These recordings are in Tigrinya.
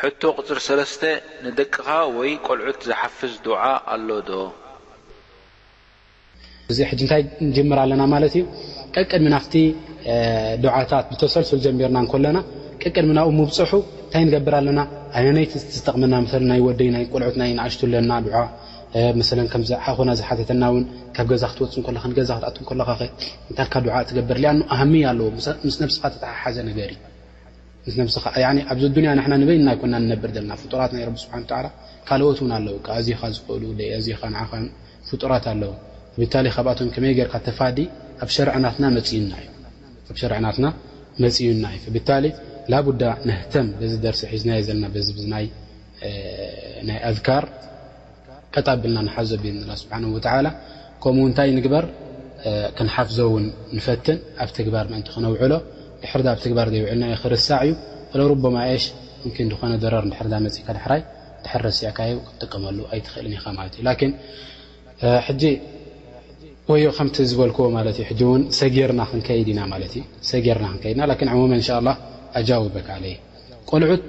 ሕቶ ቁጽሪ ሰለስተ፣ ንደቅኻ ወይ ቆልዑት ዝሓፍዝ ዱዓ ኣሎ ዶ? እዚ ሕጂ እንታይ ንጅምር ኣለና ማለት እዩ ቀቅድሚ ናብቲ ዱዓታት ብተሰልሱል ጀሚርና እንከለና ቀቅድሚ ናብኡ ምብጽሑ እንታይ ንገብር ኣለና ኣየነይቲ ትጠቅመና መሰለን ናይ ወደይ ናይ ቆልዑት ናይ ንኣሽቱ ኣለና ዱዓ መሰለን ከምዚ ሓኹና ዝሓተተና ውን ካብ ገዛ ክትወጽእ እንከለኻ ንገዛ ክትኣቱ እንከለኻኸ እንታይ ኢልካ ዱዓ ትገብር ሊኣኑ ኣሃምያ ኣለዎ ምስ ነብስኻ ተተሓሓዘ ነገር እዩ ምስ ነብስኻ ያኒ ኣብዚ ኣዱንያ ንሕና ንበይንና ኣይኮናን ንነብር ዘለና ፍጡራት ናይ ረቢ ስብሓን ወተዓላ ካልኦት እውን ኣለዉ ክኣዝዩኻ ዝኽእሉ ደይኣዝዩኻ ንዓኻ ፍጡራት ኣለዉ ብታሊ ካብኣቶም ከመይ ጌርካ ተፋዲ ኣብ ሸርዒ ናትና መፅዩና እዩ ኣብ ሸርዒ ናትና መፅዩና እዩ ብታሊ ላቡዳ ነህተም በዚ ደርሲ ሒዝናዮ ዘለና በዚ ናይ ናይ ኣዝካር ቀጥ ኣብልና ንሓዞ ብኢድኒላ ስብሓን ወተዓላ ከምኡ እንታይ ንግበር ክንሓፍዞ እውን ንፈትን ኣብ ተግባር ምእንቲ ክነውዕሎ ድሕር ኣብ ተግባር ዘይውዕልናዮ ክርሳዕ እዩ ፈለሩቦማ ኤሽ ምኪን ድኾነ ደረር እንድሕር መፂእካ ዳሕራይ ድሕር ረሲዕካዮ ክትጥቀመሉ ኣይትኽእልን ኢኻ ማለት እዩ ላኪን ሕጂ ወዮ ከምቲ ዝበልክዎ ማለት እዩ ሕጂ እውን ሰጊርና ክንከይድ ኢና ማለት እዩ ሰጊርና ክንከይድና ላኪን ዕሙመ እንሻ ኣላ ኣጃውበክ ኣለይ ቆልዑት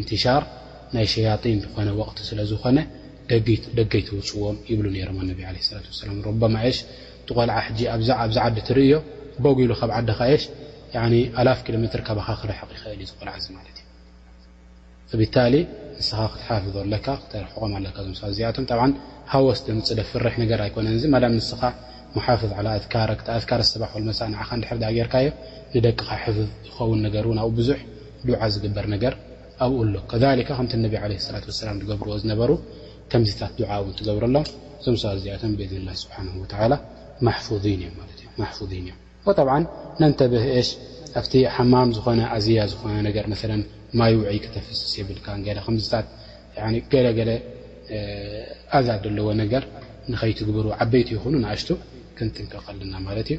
ኢንትሻር ናይ ሸያጢን ዝኾነ ወቕቲ ስለ ዝኾነ ደገ ኣይትውጽዎም ይብሉ ነይሮም ኣነቢ ዓለይሂ ሰላቱ ወሰላም ሩበማ እሽ እቲ ቆልዓ ሕጂ ኣብዛ ኣብዚ ዓዲ ትርእዮ ቦግ ኢሉ ካብ ዓድኻ እሽ ያኒ ኣላፍ ኪሎሜትር ካባኻ ክርሕቕ ይኽእል እዩ እዚ ቆልዓ እዚ ማለት እዩ ፈቢታሊ ንስኻ ክትሓፍዞ ኣለካ ክተርሕቖም ኣለካ እዞም ሰባት እዚኣቶም ጠብዓን ሃወስ ዘምጽእ ዘፍርሕ ነገር ኣይኮነን እዚ ማዳም ንስኻ ሙሓፍዝ ዓላ ኣዝካረክ እቲ ኣዝካር ኣሰባሕ ወልመሳእ ንዓኻ እንድሕር ድኣ ጌርካዮ ንደቅኻ ሕፍዝ ይኸውን ነገር እውን ኣብኡ ብዙሕ ዱዓ ዝግበር ነገር ኣብኡ ኣሎ ከሊካ ከምቲ ነቢ ለ ሰላ ሰላም ዝገብርዎ ዝነበሩ ከምዚታት ዱዓ ውን ትገብረሎም እዞም ሰባት እዚኣቶም ብእዝኒ ላ ስብሓን ወተላ ማፉን እዮም ማለት እ ማፉን እዮም ጠብ ነንተብህ ሽ ኣብቲ ሓማም ዝኾነ ኣዝያ ዝኾነ ነገር መለ ማይ ውዕይ ከተፍስስ የብልካ ገለ ከምዚታት ገለገለ ኣዛ ዘለዎ ነገር ንኸይትግብሩ ዓበይቲ ይኹኑ ንኣሽቱ ክንጥንቀቀ ኣለና ማለት እዩ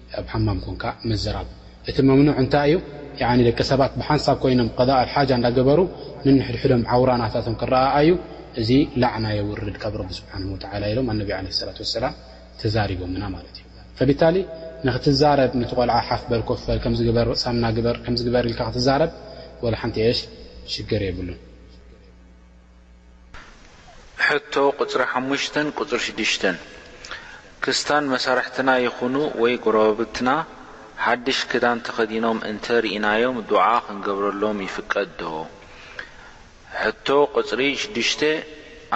ኣብ ሓማም ኮንካ ምዝራብ እቲ መምኑዕ እንታይ እዩ? ያዕኒ ደቂ ሰባት ብሓንሳብ ኮይኖም ቐዳእ ኣልሓጃ እንዳገበሩ ንንሕድሕዶም ዓውራ ናታቶም ክረኣኣዩ እዚ ላዕና የውርድ ካብ ረቢ ስብሓነሁ ወተዓላ ኢሎም ኣነቢ ዓለይሂ ሰላቱ ወሰላም ተዛሪቦምና ማለት እዩ። ፈቢታሊ ንክትዛረብ ነቲ ቆልዓ ሓፍ በል ኮፍ በል ከምዚ ግበር ሳምና ግበር ከምዚ ግበር ኢልካ ክትዛረብ ወላ ሓንቲ እሽ ሽግር የብሉን። ሕቶ ቁጽሪ ሓሙሽተን ቁጽሪ ሽዱሽተን ክስታን መሳርሕትና ይኹኑ ወይ ጎረባብትና ሓድሽ ክዳን ተኸዲኖም እንተ ርኢናዮም ዱዓ ክንገብረሎም ይፍቀድ ዶ? ሕቶ ቁጽሪ ሽዱሽተ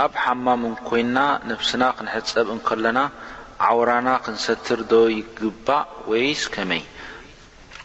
ኣብ ሓማም እንኮይንና ነብስና ክንሕጸብ እንከለና ዓውራና ክንሰትር ዶ ይግባእ ወይስ ከመይ?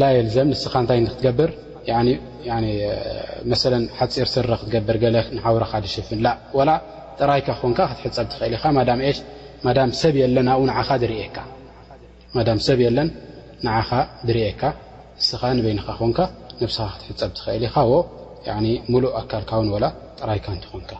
ላ የልዘም ንስኻ እንታይ ንክትገብር ያኒ መሰለን ሓጺር ስረ ክትገብር ገለ ንሓውራኻ ድሽፍን ላ ወላ ጥራይካ ኮንካ ክትሕጸብ ትኽእል ኢኻ ማዳም ኤሽ ማዳም ሰብ የለን ኣብኡ ንዓኻ ድርእየካ ማዳም ሰብ የለን ንዓኻ ድርእየካ ንስኻ ንበይንኻ ኮንካ ነብስኻ ክትሕጸብ ትኽእል ኢኻ ዎ ያኒ ሙሉእ ኣካልካ ውን ወላ ጥራይካ እንተኾንካ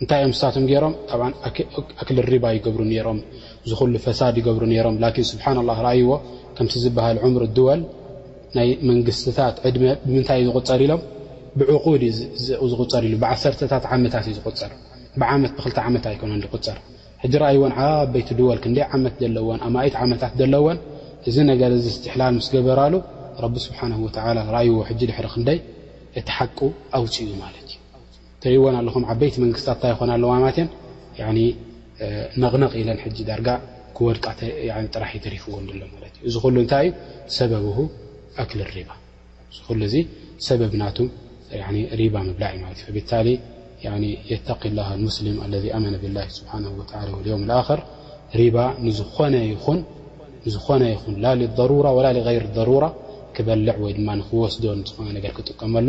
እንታይ እዮም ንሳቶም ጌሮም ጠብዓን ኣክል ሪባ ይገብሩ ኔሮም ዝኹሉ ፈሳድ ይገብሩ ኔሮም ላኪን ስብሓንላህ ረኣይዎ ከምቲ ዝበሃል ዑምር ድወል ናይ መንግስትታት ዕድመ ብምንታይ እዩ ዝቁፀር ኢሎም ብዕቁድ እዩ ዝቁፀር ኢሉ ብዓሰርተታት ዓመታት እዩ ዝቁፀር ብዓመት ብክልተ ዓመት ኣይኮነን ዝቁፀር ሕጂ ረኣይወን ዓበይቲ ድወል ክንደይ ዓመት ዘለወን ኣማኢት ዓመታት ዘለወን እዚ ነገር እዚ እስትሕላል ምስ ገበራሉ ረቢ ስብሓንሁ ወተዓላ ረኣይዎ ሕጂ ድሕሪ ክንደይ እቲ ሓቁ ኣውፂኡ ማለት እዩ ተይወን ኣለኹም ዓበይቲ መንግስታት ታይ ይኾና ኣለዋ ማለት እየን ያኒ ነቕነቕ ኢለን ሕጂ ዳርጋ ክወድቃ ጥራሕ እዩ ተሪፍወን ድሎ ማለት እዩ እዚ ኩሉ እንታይ እዩ ሰበብሁ ኣክል ሪባ እዚ ኩሉ እዚ ሰበብ ናቱ ያኒ ሪባ ምብላዕ እዩ ማለት እዩ ፈቢታሊ ያኒ የተቂ ላህ ኣልሙስሊም ኣለዚ ኣመነ ቢላሂ ስብሓነሁ ወተዓላ ወልየውም ኣልኣኽር ሪባ ንዝኾነ ይኹን ንዝኾነ ይኹን ላ ሊደሩራ ወላ ሊገይሪ ደሩራ ክበልዕ ወይ ድማ ንክወስዶ ንዝኾነ ነገር ክጥቀመሉ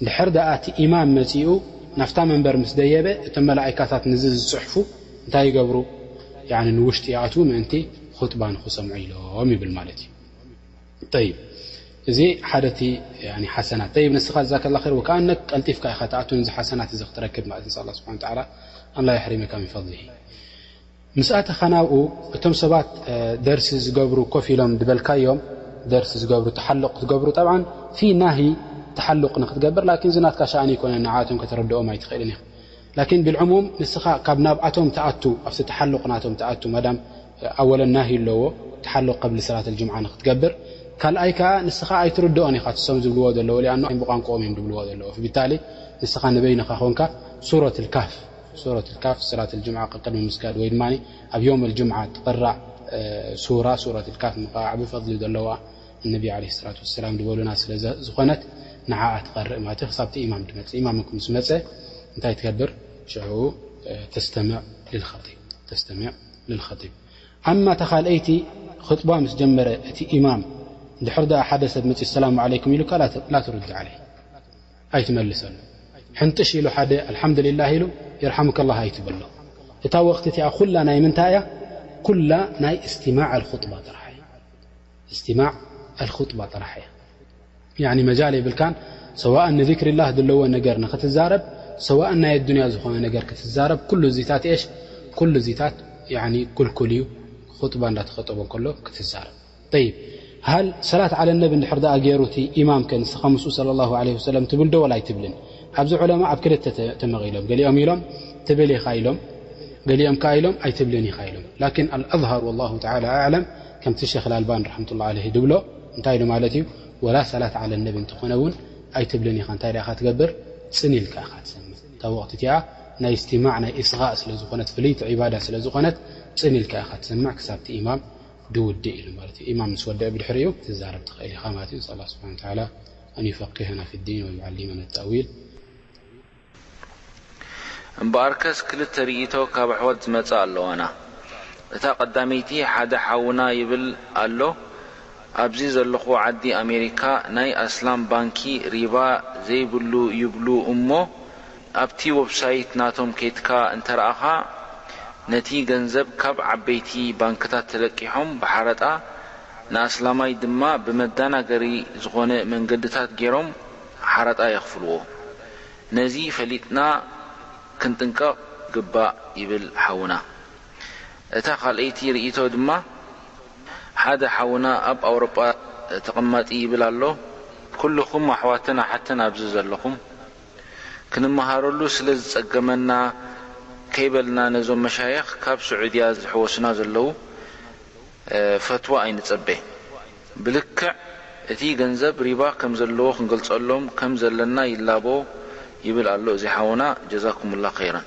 እንድሕር ደኣ እቲ ኢማም መጺኡ ናብታ መንበር ምስ ደየበ፣ እቶም መላኢካታት ነዚ ዝጽሕፉ እንታይ ይገብሩ? ያኒ ንውሽጢ ይኣትዉ ምእንቲ ኹጥባ ንኽሰምዑ ኢሎም ይብል ማለት እዩ። ጠይብ እዚ ሓደ እቲ ሓሰናት። ጠይብ ንስኻ ጀዛከላ ኸይር ወከኣነክ ቀልጢፍካ ኢኻ ትኣቱ ነዚ ሓሰናት እዚ ክትረክብ ማለት ንስኣላህ ስብሓን ወተዓላ ኣላ የሕሪመካ ሚን ፈድሊሂ። ምስ ኣተኻ ናብኡ እቶም ሰባት ደርሲ ዝገብሩ ኮፍ ኢሎም ድበልካዮም ደርሲ ዝገብሩ ተሓሉቕ ክትገብሩ ጠብዓን ፊ ናሂ ተሓሉቕ ንክትገብር ላኪን እዚ ናትካ ሻእኒ ኣይኮነን ንዓኣቶም ከተረድኦም ኣይትኽእልን ኢኻ ላኪን ብልዕሙም ንስኻ ካብ ናብኣቶም ትኣቱ ኣብቲ ተሓሉቕ ናቶም ትኣቱ ማዳም ኣወለን ናሂ ኣለዎ ተሓሉቕ ቀብሊ ሰላት ኣልጅምዓ ንክትገብር ካልኣይ ከኣ ንስኻ ኣይትርድኦን ኢኻ ትሶም ዝብልዎ ዘለዉ ሊኣኖ ብቛንቁኦም እዮም ድብልዎ ዘለዉ ፊብታሊ ንስኻ ንበይንኻ ኮንካ ሱረት ልካፍ ሱረት ኣልካፍ ሰላት ኣልጅምዓ ቀቅድሚ ምስጋድ ወይ ድማ ኣብ ዮውም ኣልጅምዓ ትቅራእ ሱራ ሱረት ኣልካፍ ምቅራእ ዓቢ ፈድሊ ዘለዋ እነቢ ዓለይሂ ሰላት ወሰላም ድበሉና ስለ ዝኾነት ንዓኣ ትቀርእ ማለት እዩ ክሳብ እቲ ኢማም ድመጽእ ኢማምክ ምስ መጸ እንታይ ትገብር ሽዑኡ ተስተምዕ ልልኸጢብ ተስተምዕ ልልኸጢብ ኣማ እታ ካልኣይቲ ኽጥባ ምስ ጀመረ እቲ ኢማም እንድሕር ደኣ ሓደ ሰብ መጽዩ ኣሰላሙ ዓለይኩም ኢሉካ ላቱርድ ዓለይህ ኣይትመልሰሉ ሕንጥሽ ኢሉ ሓደ ኣልሓምዱሊላህ ኢሉ የርሓሙከላህ ኣይትበሎ እታ ወቕቲ እቲኣ ኩላ ናይ ምንታይ እያ ኩላ ናይ እስትማዕ ኣልኹጥባ ጥራሕ እያ እስትማዕ ኣልኹጥባ ጥራሕ እያ ያኒ መጃል የብልካን ሰዋእን ንዚክሪላህ ዘለዎ ነገር ንኽትዛረብ ሰዋእን ናይ ኣዱንያ ዝኾነ ነገር ክትዛረብ ኩሉ እዚታት እሽ ኩሉ እዚታት ያኒ ኩልኩል እዩ ኹጥባ እንዳተኸጠቦ ከሎ ክትዛረብ ሃል ሰላት ዓለ ነብ እንድሕር ደኣ ገይሩ እቲ ኢማም ከ ንስኻ ምስኡ ስለ ላሁ ዓለይሂ ወሰለም ትብል ዶ ወላ ኣይትብልን? ኣብዚ ዑለማ ኣብ ክልተ ተመቒሎም ገሊኦም ኢሎም ትብል ኢኻ ኢሎም ገሊኦም ከኣ ኢሎም ኣይትብልን ኢኻ ኢሎም ላኪን ኣልኣዝሃር ወላሁ ተዓላ ኣዕለም ከምቲ ሸኽ ኣልባን ራሕመቱላህ ዓለይሂ ዝብሎ እንታይ ኢሉ ማለት እዩ ወላ ሰላት ዓለ ነብ እንተኾነ እውን ኣይትብልን ኢኻ እንታይ ደኣ ኢኻ ትገብር ጽን ኢልካ ኢኻ ትሰምዕ እታ ወቕቲ እቲኣ ናይ እስትማዕ ናይ እስቓእ ስለ ዝኾነት ፍልይቲ ዒባዳ ስለ ዝኾነት ጽን ኢልካ ኢኻ ትሰምዕ ክሳብቲ ኢማም ድውድእ ኢሉ ማለት እዩ ኢማም ምስ ወደእ ብድሕሪኡ ክትዛረብ ትኽእል ኢኻ ማለት እዩ ንስኣል ኣላህ ስብሓን ወተዓላ ኣን ዩፈቂሀና ፊ ዲን ወዩዓሊመና ተእዊል። እምበኣርከስ ክልተ ሪኢቶ ካብ ኣሕዋት ዝመጻ ኣለዋና እታ ቀዳመይቲ ሓደ ሓውና ይብል ኣሎ ኣብዚ ዘለኽዎ ዓዲ ኣሜሪካ ናይ ኣስላም ባንኪ ሪባ ዘይብሉ ይብሉ እሞ ኣብቲ ወብሳይት ናቶም ከይድካ እንተረኣኻ ነቲ ገንዘብ ካብ ዓበይቲ ባንክታት ተለቂሖም ብሓረጣ ንኣስላማይ ድማ ብመዳናገሪ ዝኾነ መንገድታት ጌሮም ሓረጣ የኽፍልዎ። ነዚ ፈሊጥና ክንጥንቀቕ ግባእ ይብል ሓውና። እታ ካልኣይቲ ርኢቶ ድማ ሓደ ሓውና ኣብ ኣውሮጳ ተቐማጢ ይብል ኣሎ ኩሉኹም ኣሕዋትን ኣሓትን ኣብዚ ዘለኹም፣ ክንመሃረሉ ስለ ዝጸገመና ከይበልና ነዞም መሻይኽ ካብ ሱዑድያ ዝሕወሱና ዘለዉ ፈትዋ ኣይንጸበ ብልክዕ እቲ ገንዘብ ሪባ ከም ዘለዎ ክንገልጸሎም ከም ዘለና ይላቦ ይብል ኣሎ እዚ ሓውና ጀዛኩሙላ ከይረን።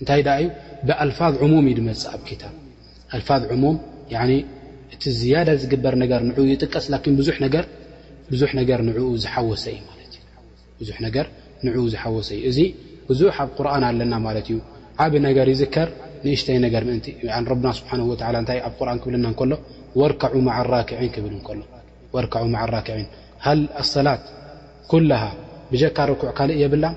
እንታይ ደኣ እዩ ብኣልፋዝ ዑሙም እዩ ዝመጽእ ኣብ ክታብ ኣልፋዝ ዑሙም ያኒ እቲ ዝያዳ ዝግበር ነገር ንዕኡ ይጥቀስ ላኪን ብዙሕ ነገር ብዙሕ ነገር ንዕኡ ዝሓወሰ እዩ ማለት እዩ ብዙሕ ነገር ንዕኡ ዝሓወሰ እዩ እዚ ብዙሕ ኣብ ቁርን ኣለና ማለት እዩ ዓብ ነገር ይዝከር ንእሽተይ ነገር ምእንቲ ረብና ስብሓን ወላ እንታይ ኣብ ቁርን ክብልና እንከሎ ወርከዑ ማዓ ራክዒን ክብል እንከሎ ወርከዑ ማዓ ራክዒን ሃል ኣሰላት ኩላሃ ብጀካ ርኩዕ ካልእ የብላን